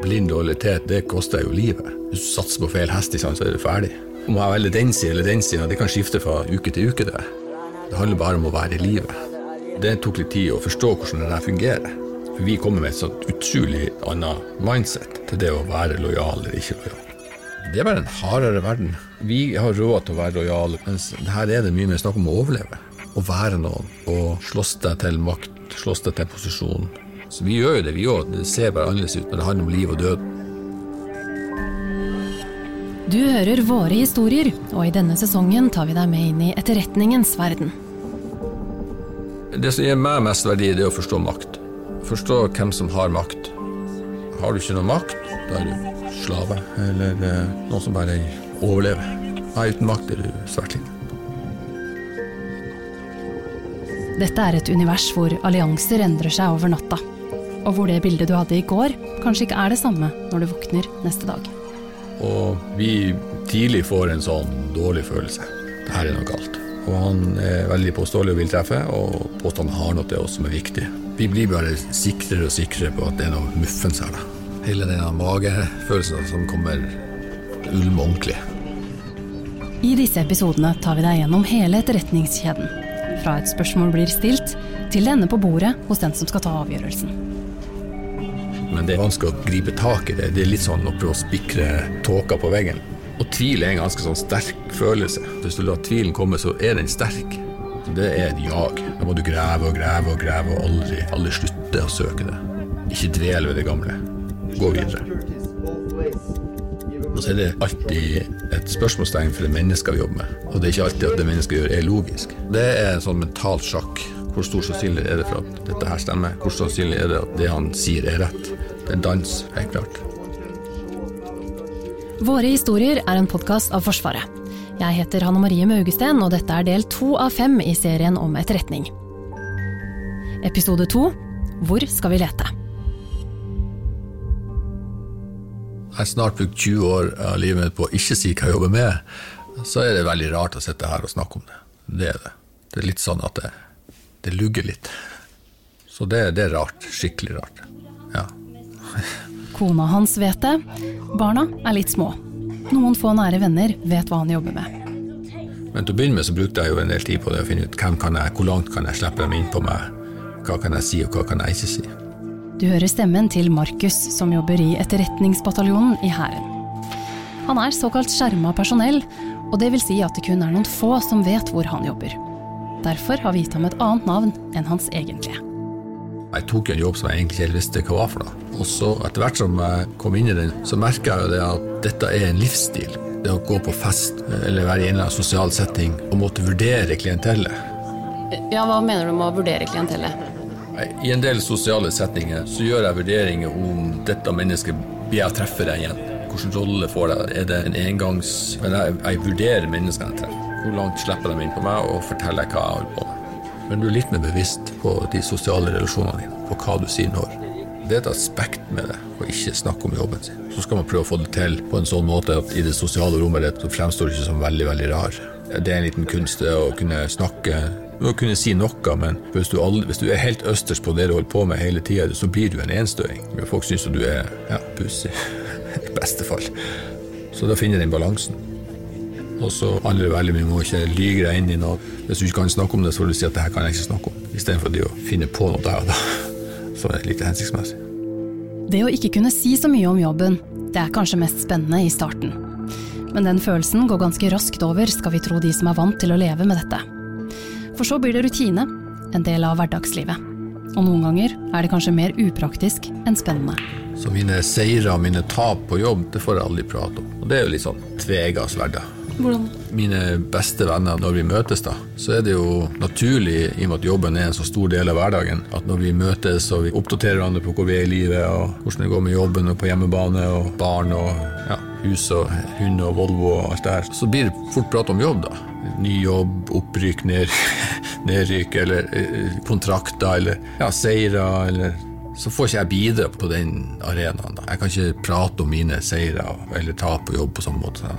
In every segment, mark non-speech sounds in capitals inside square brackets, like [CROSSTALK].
Blind lojalitet, det koster jo livet. Hvis du satser på feil hest, så er du ferdig. Om jeg velger den siden eller den siden, det kan skifte fra uke til uke. Det Det handler bare om å være i livet. Det tok litt tid å forstå hvordan det der fungerer. For vi kommer med et sånt utrolig annet mindset til det å være lojal eller ikke lojal. Det er bare en hardere verden. Vi har råd til å være lojale, mens her er det mye mer snakk om å overleve. Å være noen, og slåss deg til makt, slåss deg til posisjon. Så vi gjør jo det, vi òg. Det ser bare annerledes ut når det handler om liv og død. Du hører våre historier, og i denne sesongen tar vi deg med inn i etterretningens verden. Det som gir meg mest verdi, det er å forstå makt. Forstå hvem som har makt. Har du ikke noe makt, da er du slave, eller eh, noen som bare overlever. Nei, uten makt er du svært liten. Dette er et univers hvor allianser endrer seg over natta. Og hvor det bildet du hadde i går, kanskje ikke er det samme når du våkner neste dag. Og vi tidlig får en sånn dårlig følelse. Det her er noe galt. Og han er veldig påståelig og vil treffe, og påstanden har noe til oss som er viktig. Vi blir bare sikrere og sikrere på at det er noe muffens her. da. Hele denne magefølelsen som kommer ulme ordentlig. I disse episodene tar vi deg gjennom hele etterretningskjeden. Fra et spørsmål blir stilt, til det ender på bordet hos den som skal ta avgjørelsen. Men det er vanskelig å gripe tak i det. Det er litt sånn å prøve å spikre tåka på veggen. Og tvil er en ganske sånn sterk følelse. Hvis du lar tvilen komme, så er den sterk. Det er et jag. Da må du grave og grave og grave og aldri, aldri slutte å søke det. Ikke dvele ved det gamle. Gå videre. Og så er det alltid et spørsmålstegn for det mennesket vi jobber med. Og det er ikke alltid at det mennesket gjør, er logisk. Det er en sånn mental sjakk. Hvor stor sannsynlig er det for at dette her stemmer? Hvor sannsynlig er det at det han sier, er rett? Det er dans, helt klart. Våre historier er en podkast av Forsvaret. Jeg heter Hanne Marie Maugesten, og dette er del to av fem i serien om etterretning. Episode to Hvor skal vi lete? Jeg har snart brukt 20 år av livet mitt på å ikke si hva jeg jobber med. Så er det veldig rart å sitte her og snakke om det. Det er det. Det er litt sånn at det, det lugger litt. Så det, det er rart. Skikkelig rart. Kona hans vet det. Barna er litt små. Noen få nære venner vet hva han jobber med. Men til å begynne med så brukte jeg jo en del tid på det å finne ut hvem kan jeg, hvor langt kan jeg slippe dem inn på meg. Hva kan jeg si, og hva kan jeg ikke si. Du hører stemmen til Markus, som jobber i Etterretningsbataljonen i Hæren. Han er såkalt skjerma personell, og det vil si at det kun er noen få som vet hvor han jobber. Derfor har vi gitt ham et annet navn enn hans egentlige. Jeg tok en jobb som jeg egentlig ikke helt visste hva var for noe. Og så etter hvert som jeg kom inn i den, så merka jeg jo det at dette er en livsstil. Det å gå på fest eller være i en eller annen sosial setting og måtte vurdere klientellet. Ja, Hva mener du med å vurdere klientellet? I en del sosiale setninger så gjør jeg vurderinger om dette mennesket blir jeg treffer deg igjen. Hvilken rolle får jeg? Er det en engangs... Men jeg, jeg vurderer menneskene jeg treffer. Hvor langt slipper de inn på meg, og forteller hva jeg holder på med. Men du er litt mer bevisst på de sosiale relasjonene dine, på hva du sier når. Det er et aspekt med det, å ikke snakke om jobben sin. Så skal man prøve å få det til på en sånn måte at i det sosiale rommet ditt fremstår du ikke som veldig, veldig rar. Det er en liten kunst det å kunne snakke å kunne si noe, men hvis du, aldri, hvis du er helt østers på det du holder på med hele tida, så blir du en enstøing. Folk syns du er ja, pussig, i [LAUGHS] beste fall. Så da finner den balansen. Og så handler det veldig mye om å ikke lyge deg inn i noe. Hvis du ikke kan snakke om det, så får du si at det her kan jeg ikke snakke om. Istedenfor å finne på noe der og da, [LAUGHS] som er litt hensiktsmessig. Det å ikke kunne si så mye om jobben, det er kanskje mest spennende i starten. Men den følelsen går ganske raskt over, skal vi tro de som er vant til å leve med dette. For så blir det rutine, en del av hverdagslivet. Og noen ganger er det kanskje mer upraktisk enn spennende. Så mine seire og mine tap på jobb, det får jeg aldri prate om. Og det er jo litt sånn tvegas sverd. Hvordan? Mine beste venner, når vi møtes, da, så er det jo naturlig, i og med at jobben er en så stor del av hverdagen, at når vi møtes og vi oppdaterer hverandre på hvor vi er i livet, og hvordan det går med jobben og på hjemmebane og barn og ja, hus og hund og Volvo og alt det her, så blir det fort prat om jobb, da. Ny jobb, opprykk, ned, [LAUGHS] nedrykk, eller eh, kontrakter, eller ja, seire, eller så får ikke jeg bidra på den arenaen. Da. Jeg kan ikke prate om mine seire eller tap på jobb på samme måte.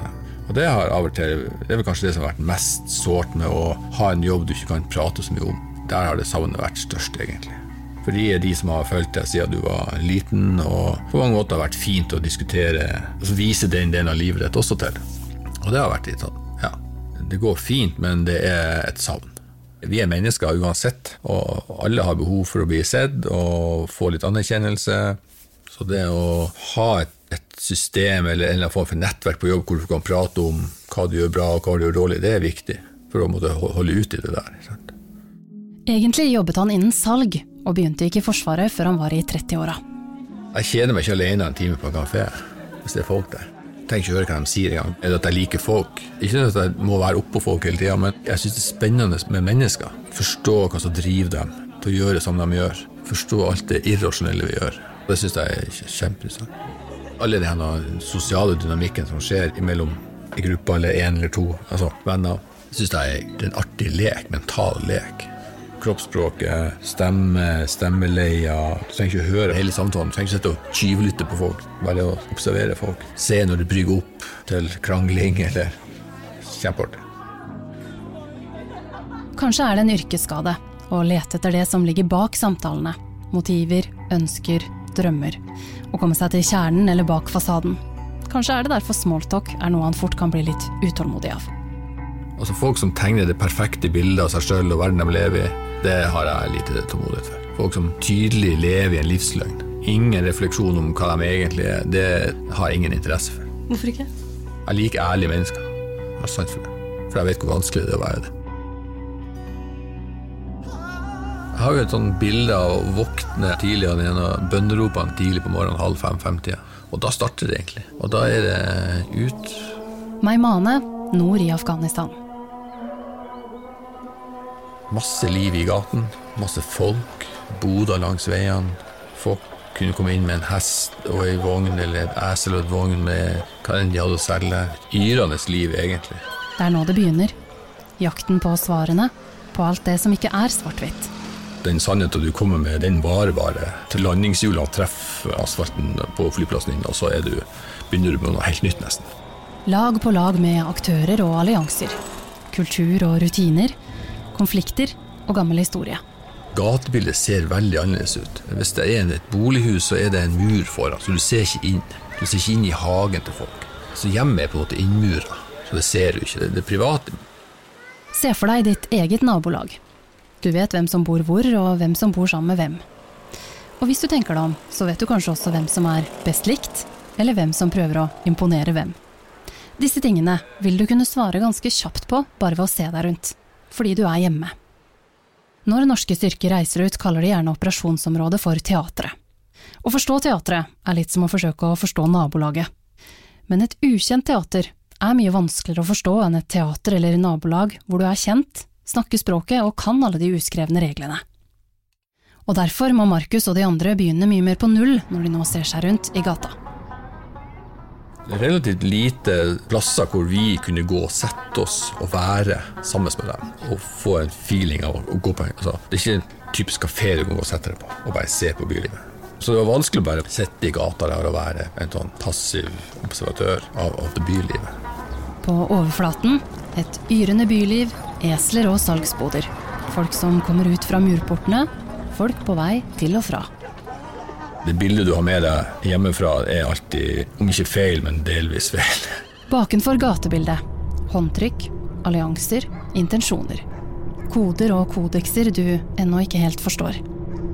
Og det har av og til, det er vel kanskje det som har vært mest sårt med å ha en jobb du ikke kan prate så mye om. Der har det savnet vært størst, egentlig. For de er de som har fulgt deg siden du var liten, og på mange måter har vært fint å diskutere, altså vise den delen av livet ditt også til. Og det har vært litt sånn, ja, det går fint, men det er et savn. Vi er mennesker uansett, og alle har behov for å bli sett og få litt anerkjennelse. Så det å ha et, et system eller en eller annen form for nettverk på jobb hvor du kan prate om hva du gjør bra og hva du gjør dårlig, det er viktig for å måtte holde ut i det der. Sant? Egentlig jobbet han innen salg, og begynte ikke i Forsvaret før han var i 30-åra. Jeg kjeder meg ikke alene en time på en kafé hvis det er folk der. Jeg trenger ikke høre hva de sier engang, eller at jeg liker folk. Ikke at jeg må være oppå folk hele tida, men jeg syns det er spennende med mennesker. Forstå hva som driver dem til å gjøre som de gjør. Forstå alt det irrasjonelle vi gjør. Det syns jeg er kjempeinteressant. Alle den sosiale dynamikken som skjer mellom i gruppa eller én eller to altså venner, syns jeg er en artig lek, mental lek kroppsspråket, stemme, stemmeleier. Du trenger ikke høre hele samtalen. Du trenger ikke sitte og tyvlytte på folk. Bare å observere folk. Se når det brygger opp til krangling eller Kjempeartig. Kanskje er det en yrkesskade å lete etter det som ligger bak samtalene. Motiver, ønsker, drømmer. Å komme seg til kjernen eller bak fasaden. Kanskje er det derfor smalltalk er noe han fort kan bli litt utålmodig av. Altså Folk som tegner det perfekte bildet av seg sjøl og verden de lever i, det har jeg lite tålmodighet for. Folk som tydelig lever i en livsløgn. Ingen refleksjon om hva de egentlig er. Det har jeg ingen interesse for. Hvorfor ikke? Jeg liker ærlige mennesker. Jeg har sant for det. For jeg vet hvor vanskelig det er å være det. Jeg har jo et sånt bilde av å våkne tidlig av en av bønneropene tidlig på morgenen halv fem-fem-tida. Og da starter det egentlig. Og da er det ut. Maimane, nord i Afghanistan. Masse liv i gaten, masse folk, boder langs veiene. Folk kunne komme inn med en hest og ei vogn, eller et esel og et vogn med hva enn de hadde å selge. Yrende liv, egentlig. Det er nå det begynner. Jakten på svarene, på alt det som ikke er svart-hvitt. Den sannheten du kommer med, den varer bare til landingshjulene treffer asfalten på flyplassen din, og så du, begynner du med noe helt nytt, nesten. Lag på lag med aktører og allianser. Kultur og rutiner konflikter og gammel historie. Gatebildet ser veldig annerledes ut. Hvis det er et bolighus, så er det en mur foran, så du ser ikke inn. Du ser ikke inn i hagen til folk. Så hjemmet er på en måte innmura, så det ser du ikke. Det er det private. Se for deg ditt eget nabolag. Du vet hvem som bor hvor, og hvem som bor sammen med hvem. Og hvis du tenker deg om, så vet du kanskje også hvem som er best likt, eller hvem som prøver å imponere hvem. Disse tingene vil du kunne svare ganske kjapt på bare ved å se deg rundt fordi du er hjemme. Når norske styrker reiser ut, kaller de gjerne operasjonsområdet for teatret. Å forstå teatret er litt som å forsøke å forstå nabolaget. Men et ukjent teater er mye vanskeligere å forstå enn et teater eller nabolag hvor du er kjent, snakker språket og kan alle de uskrevne reglene. Og derfor må Markus og de andre begynne mye mer på null når de nå ser seg rundt i gata relativt lite plasser hvor vi kunne gå og sette oss og være sammen med dem. Og få en feeling av å gå på altså, Det er ikke en typisk kafé du kan gå og sette deg på og bare se på bylivet. Så det var vanskelig å bare sitte i gata der og være en sånn passiv observatør av, av det bylivet. På overflaten et yrende byliv, esler og salgsboder. Folk som kommer ut fra murportene, folk på vei til og fra. Det bildet du har med deg hjemmefra, er alltid, om ikke feil, men delvis feil. [LAUGHS] Bakenfor gatebildet. Håndtrykk, allianser, intensjoner. Koder og kodekser du ennå ikke helt forstår.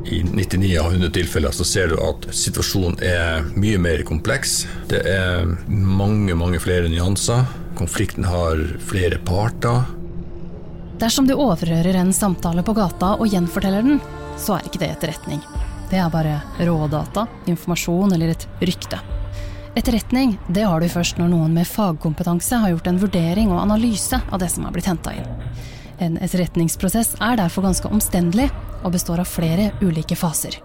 I 99 av 100 tilfeller så ser du at situasjonen er mye mer kompleks. Det er mange, mange flere nyanser. Konflikten har flere parter. Dersom du overhører en samtale på gata og gjenforteller den, så er ikke det etterretning. Det er bare rådata, informasjon eller et rykte. Etterretning det har du først når noen med fagkompetanse har gjort en vurdering og analyse av det som har blitt henta inn. En etterretningsprosess er derfor ganske omstendelig og består av flere ulike faser.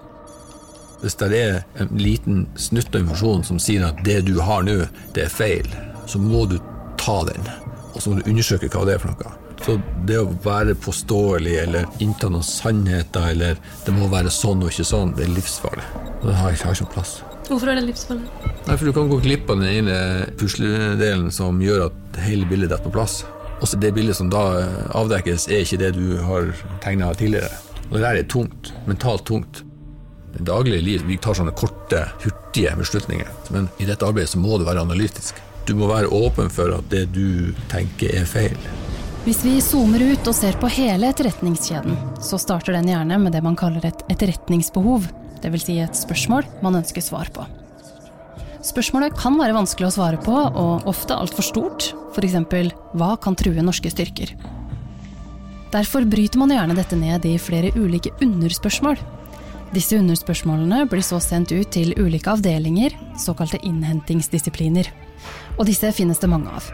Hvis det er en liten snutt av informasjon som sier at det du har nå, det er feil, så må du ta den. Og så må du undersøke hva det er for noe. Så det å være påståelig eller innta noen sannheter eller det må være sånn og ikke sånn, det er livsfarlig. Det har ikke, ikke plass. Hvorfor er det livsfarlig? Nei, for Du kan gå glipp av den ene pusledelen som gjør at hele bildet detter på plass. Også det bildet som da avdekkes, er ikke det du har tegna tidligere. Og det der er tungt. Mentalt tungt. det daglige liv. Vi tar sånne korte, hurtige beslutninger. Men i dette arbeidet så må du være analytisk. Du må være åpen for at det du tenker er feil. Hvis vi zoomer ut og ser på hele etterretningskjeden, så starter den gjerne med det man kaller et etterretningsbehov. Dvs. Si et spørsmål man ønsker svar på. Spørsmålet kan være vanskelig å svare på, og ofte altfor stort. F.eks.: Hva kan true norske styrker? Derfor bryter man gjerne dette ned i flere ulike underspørsmål. Disse underspørsmålene blir så sendt ut til ulike avdelinger, såkalte innhentingsdisipliner. Og disse finnes det mange av.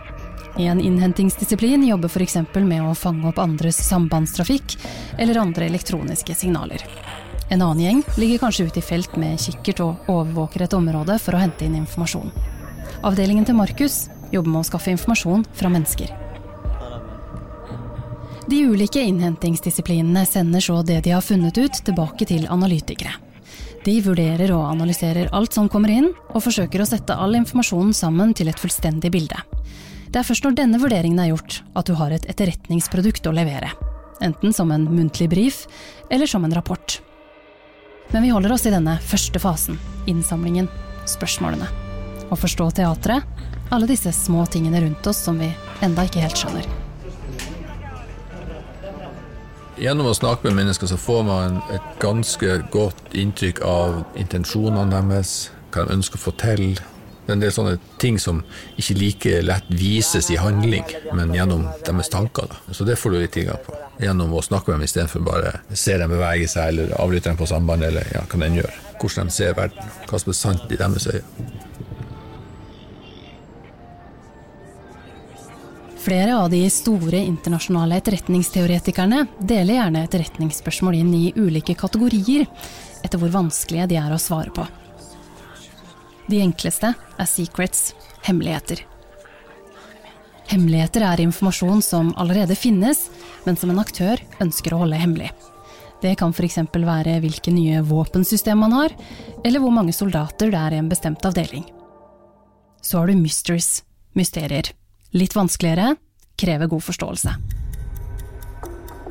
En innhentingsdisiplin jobber f.eks. med å fange opp andres sambandstrafikk eller andre elektroniske signaler. En annen gjeng ligger kanskje ute i felt med kikkert og overvåker et område for å hente inn informasjon. Avdelingen til Markus jobber med å skaffe informasjon fra mennesker. De ulike innhentingsdisiplinene sender så det de har funnet ut, tilbake til analytikere. De vurderer og analyserer alt som kommer inn, og forsøker å sette all informasjonen sammen til et fullstendig bilde. Det er først når denne vurderingen er gjort, at du har et etterretningsprodukt å levere. Enten som en muntlig brief, eller som en rapport. Men vi holder oss i denne første fasen, innsamlingen, spørsmålene. Å forstå teatret, alle disse små tingene rundt oss som vi enda ikke helt skjønner. Gjennom å snakke med mennesker så får man et ganske godt inntrykk av intensjonene deres, hva de ønsker å til. Det er en del sånne ting som ikke like lett vises i handling, men gjennom deres tanker. Da. Så det får du litt tilgang på. Gjennom å snakke med dem istedenfor bare se dem bevege seg, eller avlytte dem på samband, eller ja, hva den gjør. Hvordan de ser verden, hva som er sant i deres øyne. Flere av de store internasjonale etterretningsteoretikerne deler gjerne etterretningsspørsmål inn i ulike kategorier, etter hvor vanskelige de er å svare på. De enkleste er secrets, hemmeligheter. Hemmeligheter er informasjon som allerede finnes, men som en aktør ønsker å holde hemmelig. Det kan f.eks. være hvilke nye våpensystem man har, eller hvor mange soldater det er i en bestemt avdeling. Så har du mysteries, mysterier. Litt vanskeligere, krever god forståelse.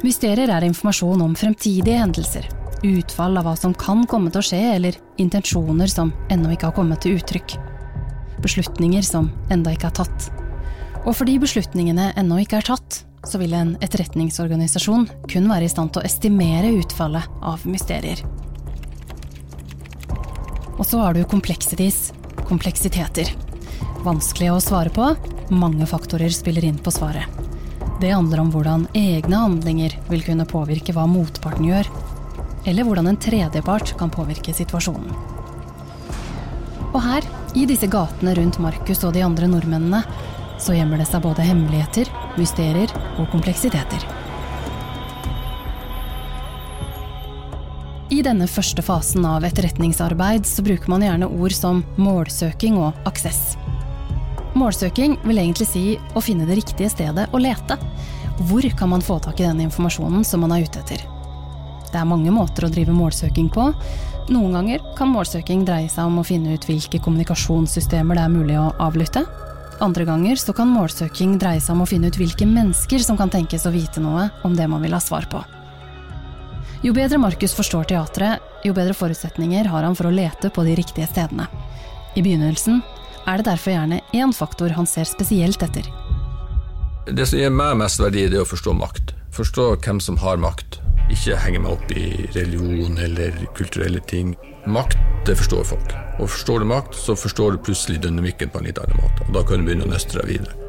Mysterier er informasjon om fremtidige hendelser, utfall av hva som kan komme til å skje, eller intensjoner som ennå ikke har kommet til uttrykk. Beslutninger som enda ikke er tatt. Og fordi beslutningene ennå ikke er tatt, så vil en etterretningsorganisasjon kun være i stand til å estimere utfallet av mysterier. Og så har du kompleksities, kompleksiteter. Vanskelig å svare på, mange faktorer spiller inn på svaret. Det handler om hvordan egne handlinger vil kunne påvirke hva motparten gjør, eller hvordan en tredjepart kan påvirke situasjonen. Og her, i disse gatene rundt Markus og de andre nordmennene, så gjemmer det seg både hemmeligheter, mysterier og kompleksiteter. I denne første fasen av etterretningsarbeid så bruker man gjerne ord som målsøking og aksess. Målsøking vil egentlig si å finne det riktige stedet å lete. Hvor kan man få tak i den informasjonen som man er ute etter? Det er mange måter å drive målsøking på. Noen ganger kan målsøking dreie seg om å finne ut hvilke kommunikasjonssystemer det er mulig å avlytte. Andre ganger så kan målsøking dreie seg om å finne ut hvilke mennesker som kan tenkes å vite noe om det man vil ha svar på. Jo bedre Markus forstår teatret, jo bedre forutsetninger har han for å lete på de riktige stedene. I begynnelsen er det derfor gjerne én faktor han ser spesielt etter. Det som gir meg mest verdi, det er å forstå makt. Forstå hvem som har makt. Ikke henge meg opp i religion eller kulturelle ting. Makt, det forstår folk. Og forstår du makt, så forstår du plutselig dynamikken på en litt annen måte. Og da kan du begynne å nøste deg videre.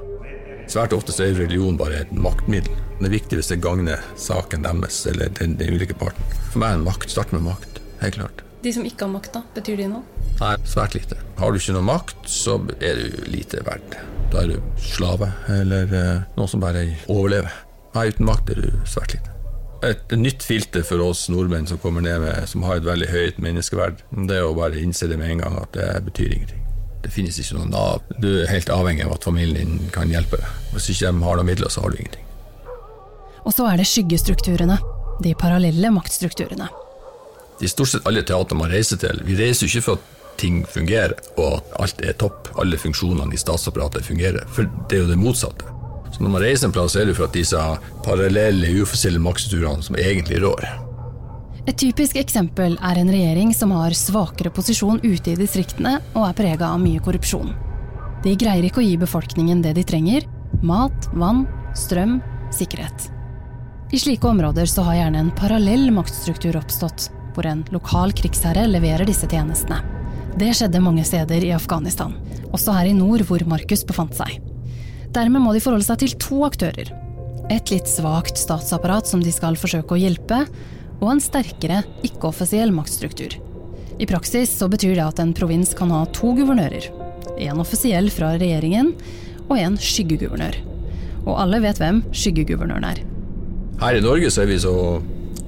Svært ofte så er religion bare et maktmiddel. Det er viktig hvis det gagner saken deres eller den, den ulike parten. For meg er makt. Start med makt. Helt klart. De som ikke har makt, da? Betyr de noe? Nei, svært lite. Har du ikke noe makt, så er du lite verdt. Da er du slave, eller eh, noen som bare overlever. Nei, uten makt er du svært lite. Et nytt filter for oss nordmenn som kommer ned med, som har et veldig høyt menneskeverd, det er å bare innse det med en gang at det betyr ingenting. Det finnes ikke noe Nav. Du er helt avhengig av at familien din kan hjelpe deg. Hvis ikke de har noen midler, så har du ingenting. Og så er det skyggestrukturene. De parallelle maktstrukturene i stort sett alle teater man reiser til. Vi reiser jo ikke for at ting fungerer og at alt er topp, alle funksjonene i statsapparatet fungerer. For det er jo det motsatte. Så når man reiser en plass, er det for at disse parallelle, uoffisielle maksturene som egentlig rår. Et typisk eksempel er en regjering som har svakere posisjon ute i distriktene og er prega av mye korrupsjon. De greier ikke å gi befolkningen det de trenger mat, vann, strøm, sikkerhet. I slike områder så har gjerne en parallell maktstruktur oppstått, hvor en lokal krigsherre leverer disse tjenestene. Det skjedde mange steder i Afghanistan, også her i nord hvor Markus befant seg. Dermed må de forholde seg til to aktører. Et litt svakt statsapparat som de skal forsøke å hjelpe, og en sterkere, ikke-offisiell maktstruktur. I praksis så betyr det at en provins kan ha to guvernører. En offisiell fra regjeringen, og en skyggeguvernør. Og alle vet hvem skyggeguvernøren er. Her i Norge så er vi så,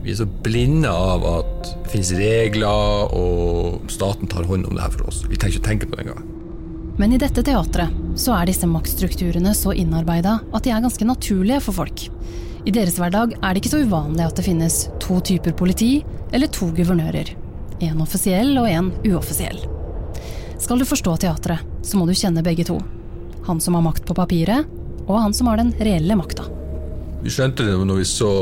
vi er så blinde av at det finnes regler, og staten tar hånd om det her for oss. Vi trenger ikke tenke på det engang. Men i dette teatret så er disse maktstrukturene så innarbeida at de er ganske naturlige for folk. I deres hverdag er det ikke så uvanlig at det finnes to typer politi eller to guvernører. En offisiell og en uoffisiell. Skal du forstå teatret, så må du kjenne begge to. Han som har makt på papiret, og han som har den reelle makta. Vi skjønte det når vi så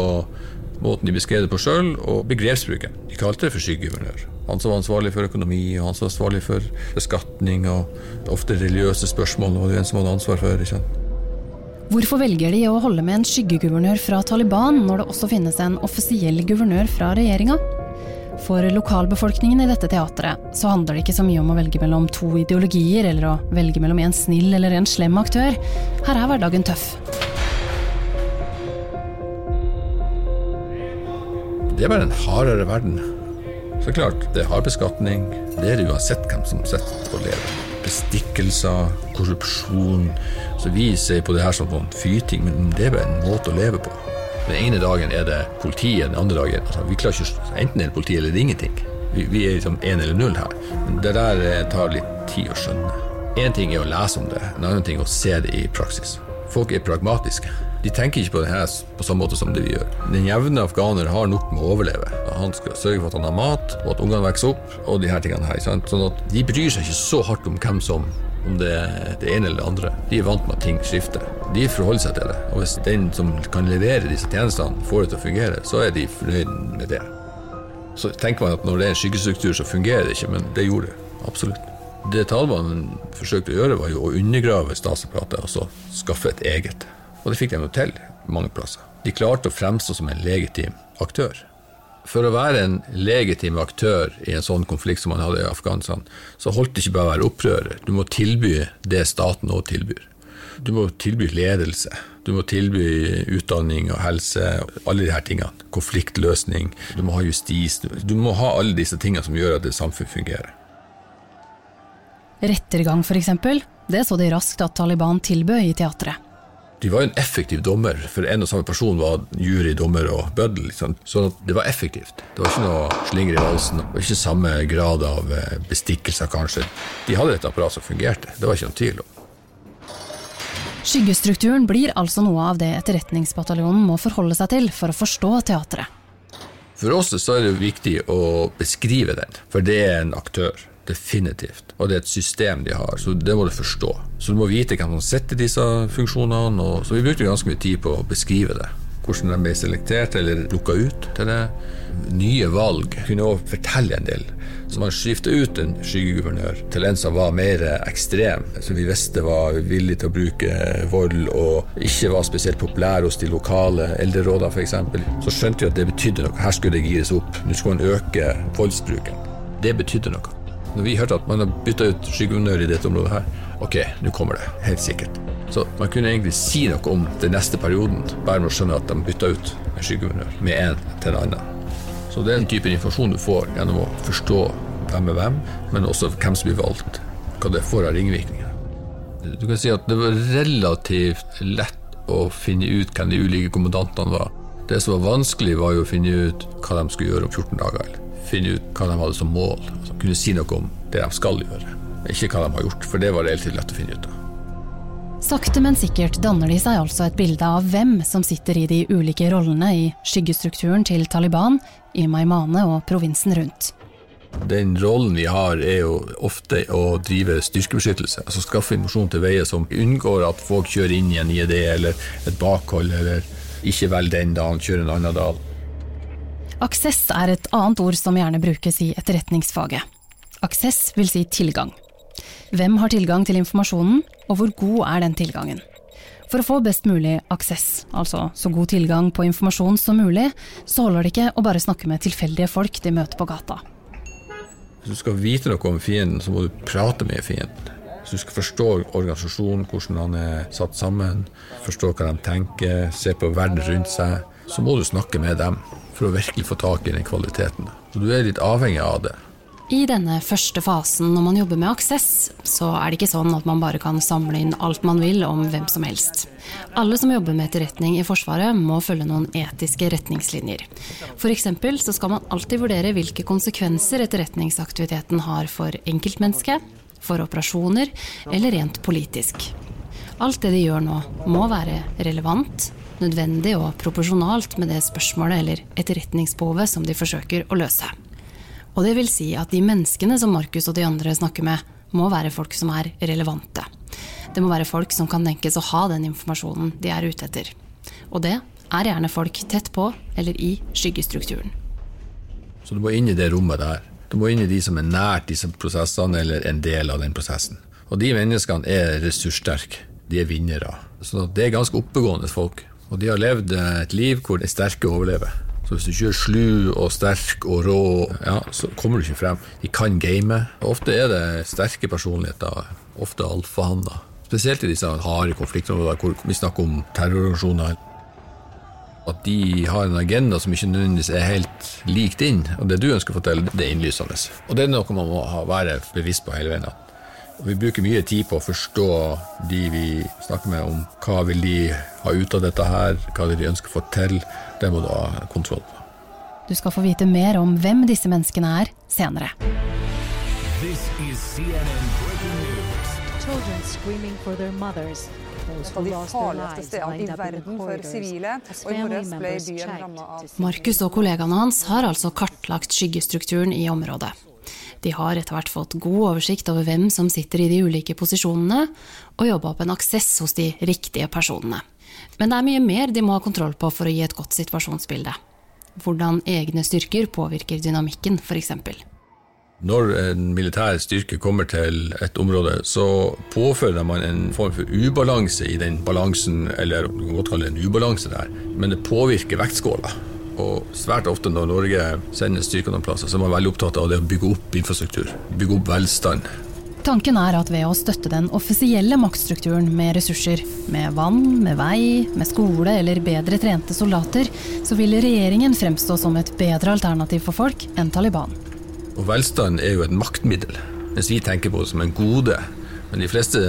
måten de beskrev det på sjøl, og begrepsbruken. De kalte det for skyggeguvernør. Han som var ansvarlig for økonomi, og han som var ansvarlig for beskatning, og ofte religiøse spørsmål og det var en som hadde ansvar for. Ikke? Hvorfor velger de å holde med en skyggeguvernør fra Taliban, når det også finnes en offisiell guvernør fra regjeringa? For lokalbefolkningen i dette teatret så handler det ikke så mye om å velge mellom to ideologier, eller å velge mellom en snill eller en slem aktør. Her er hverdagen tøff. Det er bare en hardere verden. Så klart, det er hard beskatning. Det er det uansett hvem som sitter og lever. Bestikkelser, korrupsjon. Så vi ser på det her som noen fyting, men det er bare en måte å leve på. Den ene dagen er det politiet, den andre dagen altså, Vi klarer ikke Enten er det politi eller det er ingenting. Vi, vi er liksom én eller null her. Men det der eh, tar litt tid å skjønne. Én ting er å lese om det, en annen ting er å se det i praksis. Folk er pragmatiske. De tenker ikke på det her på samme måte som det vi gjør. Den jevne afghaner har nok med å overleve. Han skal sørge for at han har mat, og at ungene vokser opp, og de her tingene her. Sant? Sånn at de bryr seg ikke så hardt om hvem som om det er det ene eller det andre. De er vant med at ting skifter. De forholder seg til det. Og hvis den som kan levere disse tjenestene, får det til å fungere, så er de fornøyd med det. Så tenker man at når det er en skyggestruktur, så fungerer det ikke, men det gjorde det. Absolutt. Det Taliban forsøkte å gjøre, var jo å undergrave statsapparatet og så skaffe et eget. Og det fikk de jo til mange plasser. De klarte å fremstå som en legitim aktør. For å være en legitim aktør i en sånn konflikt som man hadde i Afghanistan, så holdt det ikke bare å være opprører. Du må tilby det staten òg tilbyr. Du må tilby ledelse. Du må tilby utdanning og helse, alle disse tingene. Konfliktløsning. Du må ha justis. Du må ha alle disse tingene som gjør at et samfunn fungerer. Rettergang, f.eks. Det så de raskt at Taliban tilbød i teatret. De var jo en effektiv dommer, for en og samme person var jury, dommer og bøddel. Liksom. Sånn at det var effektivt. Det var ikke noe slinger i valsen. Det var ikke samme grad av eh, bestikkelser, kanskje. De hadde et apparat som fungerte. Det var ikke noen tvil om. Skyggestrukturen blir altså noe av det Etterretningsbataljonen må forholde seg til for å forstå teatret. For oss så er det viktig å beskrive den, for det er en aktør. Definitivt. Og det er et system de har, så det må du forstå. Så du må vite hvem som setter disse funksjonene. Og, så vi brukte ganske mye tid på å beskrive det. Hvordan de ble selektert eller lukka ut til det. Nye valg kunne òg fortelle en del. Så man skifta ut en skyggeguvernør til en som var mer ekstrem, som vi visste var villig til å bruke vold og ikke var spesielt populær hos de lokale eldrerådene f.eks. Så skjønte vi at det betydde noe. Her skulle det gires opp. Nå skulle man øke voldsbruken. Det betydde noe. Når vi hørte at man har bytta ut skyggeunør i dette området her, ok, nå kommer det. Helt sikkert. Så man kunne egentlig si noe om den neste perioden, bare med å skjønne at de bytta ut en skyggeunør med en til en annen. Så det er den type informasjon du får gjennom å forstå hvem er hvem, men også hvem som blir valgt. Hva det får av ringvirkninger. Du kan si at det var relativt lett å finne ut hvem de ulike kommandantene var. Det som var vanskelig, var jo å finne ut hva de skulle gjøre om 14 dager finne ut hva de hadde som mål. Altså, kunne si noe om det de skal gjøre, ikke hva de har gjort. For det var relativt lett å finne ut av. Sakte, men sikkert danner de seg altså et bilde av hvem som sitter i de ulike rollene i skyggestrukturen til Taliban, i Maimane og provinsen rundt. Den rollen vi har, er jo ofte å drive styrkebeskyttelse. Altså skaffe informasjon til veier som unngår at folk kjører inn i en IED eller et bakhold, eller ikke velger den dagen, kjører en annen dag. Aksess er et annet ord som gjerne brukes i etterretningsfaget. Aksess vil si tilgang. Hvem har tilgang til informasjonen, og hvor god er den tilgangen? For å få best mulig aksess, altså så god tilgang på informasjon som mulig, så holder det ikke å bare snakke med tilfeldige folk de møter på gata. Hvis du skal vite noe om fienden, så må du prate med fienden. Hvis du skal forstå organisasjonen, hvordan han er satt sammen, forstå hva de tenker, se på verden rundt seg, så må du snakke med dem for å virkelig få tak i den kvaliteten. Så du er litt avhengig av det. I denne første fasen når man jobber med Aksess, så er det ikke sånn at man bare kan samle inn alt man vil om hvem som helst. Alle som jobber med etterretning i Forsvaret må følge noen etiske retningslinjer. F.eks. så skal man alltid vurdere hvilke konsekvenser etterretningsaktiviteten har for enkeltmennesket, for operasjoner eller rent politisk. Alt det de gjør nå, må være relevant, nødvendig og proporsjonalt med det spørsmålet eller etterretningsbehovet som de forsøker å løse. Og det vil si at de menneskene som Markus og de andre snakker med, må være folk som er relevante. Det må være folk som kan tenkes å ha den informasjonen de er ute etter. Og det er gjerne folk tett på eller i skyggestrukturen. Så du må inn i det rommet der. Du må inn i de som er nært disse prosessene eller en del av den prosessen. Og de menneskene er ressurssterke. De er vinnere. Så det er ganske oppegående folk. Og de har levd et liv hvor de sterke overlever. Så hvis du ikke er slu og sterk og rå, ja, så kommer du ikke frem. De kan game. Ofte er det sterke personligheter, ofte alfahanner. Spesielt i disse harde konfliktområdene hvor vi snakker om terrororganisasjoner. At de har en agenda som ikke nødvendigvis er helt lik din, og det du ønsker å fortelle, det er innlysende. Og det er noe man må være bevisst på hele veien. Vi bruker mye tid på å forstå de vi snakker med, om hva vil de ha ut av dette her, hva de ønsker å få til. Det må du ha kontroll på. Du skal få vite mer om hvem disse menneskene er senere. For Markus og kollegaene hans har altså kartlagt skyggestrukturen i området. De har etter hvert fått god oversikt over hvem som sitter i de ulike posisjonene, og jobba opp en aksess hos de riktige personene. Men det er mye mer de må ha kontroll på for å gi et godt situasjonsbilde. Hvordan egne styrker påvirker dynamikken, f.eks. Når en militær styrke kommer til et område, så påfører man en form for ubalanse i den balansen, eller du kan godt kalle det en ubalanse der, men det påvirker vektskåla. Og svært ofte når Norge sender styrker noen plasser, så er man veldig opptatt av det å bygge opp infrastruktur. Bygge opp velstand. Tanken er at ved å støtte den offisielle maktstrukturen med ressurser, med vann, med vei, med skole eller bedre trente soldater, så vil regjeringen fremstå som et bedre alternativ for folk enn Taliban. Og velstand er jo et maktmiddel, mens vi tenker på det som en gode. Men i de fleste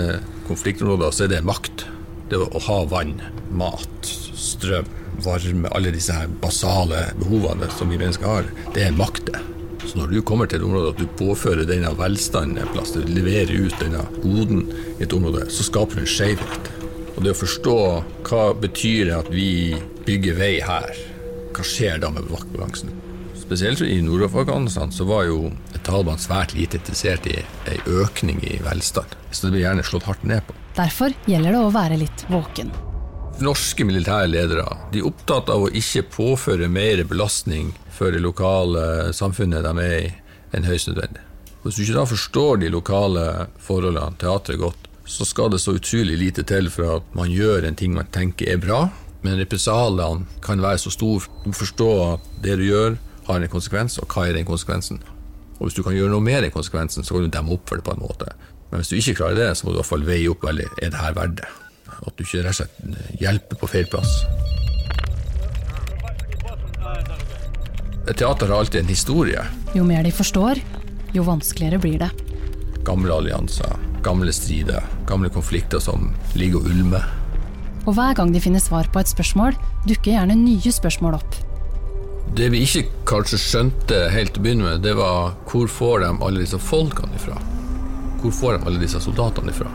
konfliktområder så er det makt. Det å ha vann, mat, strøm varme, alle disse her basale behovene som vi mennesker har, det er makte. Så når du kommer til et område at du påfører denne velstanden en plass, du leverer ut denne goden i et område, så skaper du en skjevhet. Og det å forstå hva betyr det at vi bygger vei her, hva skjer da med vaktbalansen? Spesielt i Nord-Afghanistan så var jo Taliban svært lite interessert i ei økning i velstand. Så det blir gjerne slått hardt ned på. Derfor gjelder det å være litt våken. Norske militære ledere de er opptatt av å ikke påføre mer belastning for det lokale samfunnet de er i, enn høyst nødvendig. Hvis du ikke da forstår de lokale forholdene, teatret godt, så skal det så utrolig lite til for at man gjør en ting man tenker er bra, men represaliene kan være så store. Du må forstå at det du gjør, har en konsekvens, og hva er den konsekvensen? Og Hvis du kan gjøre noe med den konsekvensen, så kan du demme opp for det på en måte. Men hvis du ikke klarer det, så må du i hvert fall veie opp veldig er det her verdt det. At du ikke rett og slett hjelper på feil plass. Teater har alltid en historie. Jo mer de forstår, jo vanskeligere blir det. Gamle allianser, gamle strider, gamle konflikter som ligger og ulmer. Og hver gang de finner svar på et spørsmål, dukker gjerne nye spørsmål opp. Det vi ikke kanskje skjønte helt til å begynne med, det var hvor får de alle disse folkene ifra? Hvor får de alle disse soldatene ifra?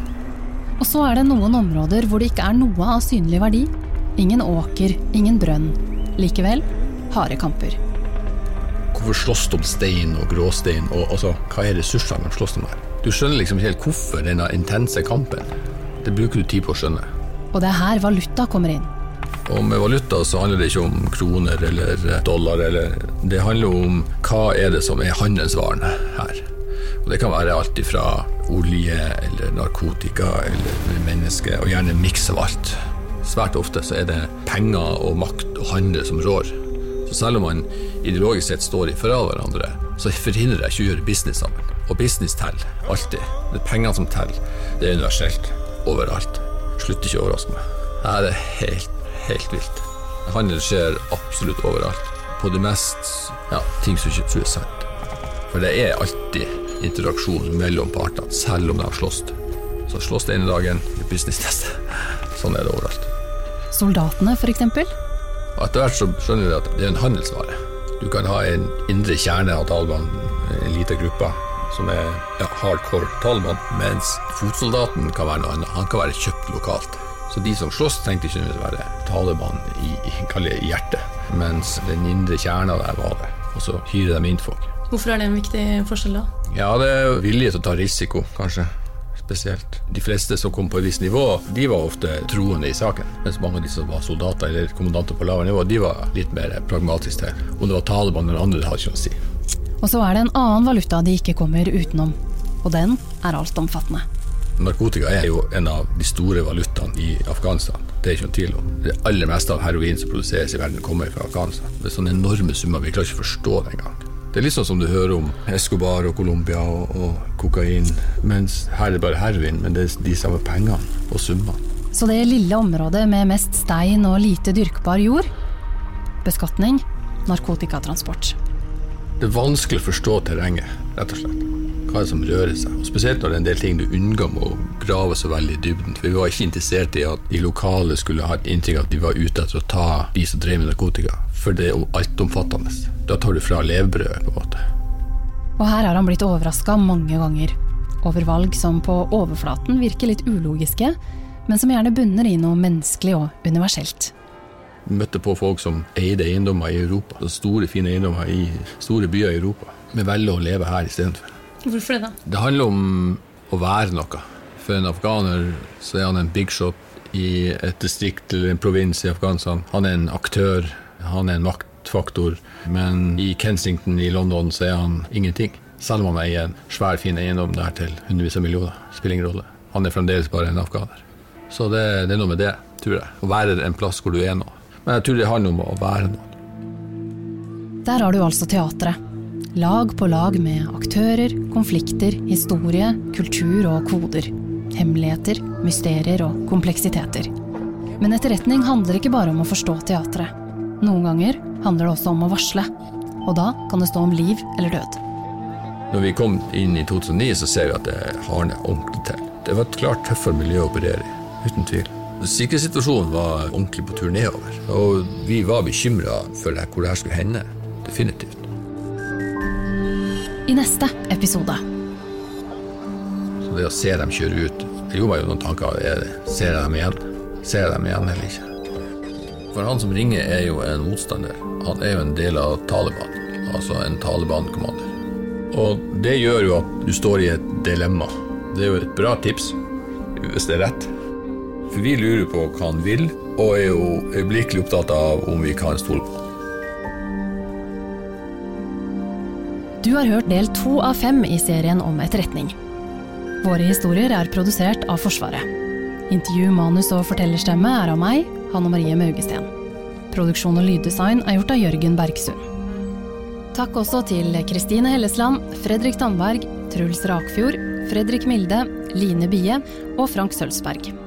Og så er det noen områder hvor det ikke er noe av synlig verdi. Ingen åker, ingen brønn. Likevel harde kamper. Hvorfor slåss de om stein og gråstein, og altså, hva er ressursene de slåss om der? Du skjønner liksom ikke helt hvorfor denne intense kampen. Det bruker du tid på å skjønne. Og det er her valuta kommer inn. Og med valuta så handler det ikke om kroner eller dollar, eller det handler om hva er det som er handelsvarene her. Og det kan være alt fra olje eller narkotika eller mennesker, og gjerne en miks av alt. Svært ofte så er det penger og makt og handel som rår. Så selv om man ideologisk sett står i forhold hverandre, så forhindrer det ikke å gjøre business sammen. Og business teller, alltid. Det er pengene som teller. Det er universelt. Overalt. Slutter ikke å overraske meg. Nei, det er helt, helt vilt. Handel skjer absolutt overalt. På det mest ja, ting som ikke tror er sant. For det er alltid interaksjon mellom partene, selv om de har slåss. Så slåss det ene dagen, business neste. Sånn er det overalt. Soldatene, f.eks.? Etter hvert så skjønner du at det er en handelsvare. Du kan ha en indre kjerne av Taliban, en liten gruppe, som er ja, hardcore Taliban, mens fotsoldaten kan være noe annet. Han kan være kjøpt lokalt. Så de som slåss, trengte ikke å være Taliban i, i, i hjertet, mens den indre kjerna der var det. Og så hyrer de inn folk. Hvorfor er det en viktig forskjell, da? Ja, Det er vilje til å ta risiko, kanskje spesielt. De fleste som kom på et visst nivå, de var ofte troende i saken. Mens mange av de som var soldater eller kommandanter på lavere nivå, de var litt mer pragmatiske til. Om det var Taliban eller andre, det hadde ikke noe å si. Og så er det en annen valuta de ikke kommer utenom, og den er altomfattende. Narkotika er jo en av de store valutaene i Afghanistan. Det er ikke noen tvil om. Det aller meste av heroin som produseres i verden, kommer fra Afghanistan. Det er sånne enorme summer, vi klarer ikke å forstå det engang. Det er litt sånn som du hører om Escobar og Colombia og, og, kokain. Mens her er det bare heroin, men det er de samme pengene og summene. Så det lille området med mest stein og lite dyrkbar jord beskatning, narkotikatransport. Det er vanskelig å forstå terrenget, rett og slett. Hva er det som rører seg? Og spesielt når det er en del ting du unngår med å grave så veldig i dybden. For vi var ikke interessert i at de lokale skulle ha et inntrykk at de var ute etter å ta de som drev med narkotika. For det er jo altomfattende. Da tar du fra levebrødet, på en måte. Og her har han blitt overraska mange ganger. Over valg som på overflaten virker litt ulogiske, men som gjerne bunner i noe menneskelig og universelt. Vi møtte på folk som eide eiendommer i Europa. Store, fine eiendommer i store byer i Europa. Men velger å leve her istedenfor. Hvorfor det, da? Det handler om å være noe. For en afghaner så er han en big shot i et distrikt eller en provins i Afghanistan. Han er en aktør, han er en maktfaktor, men i Kensington i London så er han ingenting. Selv om han eier en svær, fin eiendom der til hundrevis av millioner. Spiller ingen rolle. Han er fremdeles bare en afghaner. Så det, det, er noe med det, tror jeg. Å være en plass hvor du er nå. Men jeg tror det handler om å være noen. Der har du altså teatret. Lag på lag med aktører, konflikter, historie, kultur og koder. Hemmeligheter, mysterier og kompleksiteter. Men etterretning handler ikke bare om å forstå teatret. Noen ganger handler det også om å varsle. Og da kan det stå om liv eller død. Når vi kom inn i 2009, så ser vi at det hardner ordentlig til. Det var et klart tøffere miljø å operere i, uten tvil. Sikkerhetssituasjonen var ordentlig på tur nedover. Og vi var bekymra for hvor det her skulle hende. Definitivt. I neste episode. Det å se dem kjøre ut Det gjorde meg jo noen tanker. Ser jeg dem igjen? Ser jeg dem igjen eller ikke? For han som ringer, er jo en motstander. Han er jo en del av Taliban, altså en Taliban-kommander. Og det gjør jo at du står i et dilemma. Det er jo et bra tips, hvis det er rett. For vi lurer på hva han vil, og er jo øyeblikkelig opptatt av om vi kan stole på Du har hørt del to av fem i serien om etterretning. Våre historier er produsert av Forsvaret. Intervju, manus og fortellerstemme er av meg, Hanne Marie Maugesten. Produksjon og lyddesign er gjort av Jørgen Bergsund. Takk også til Kristine Hellesland, Fredrik Tandberg, Truls Rakfjord, Fredrik Milde, Line Bie og Frank Sølvsberg.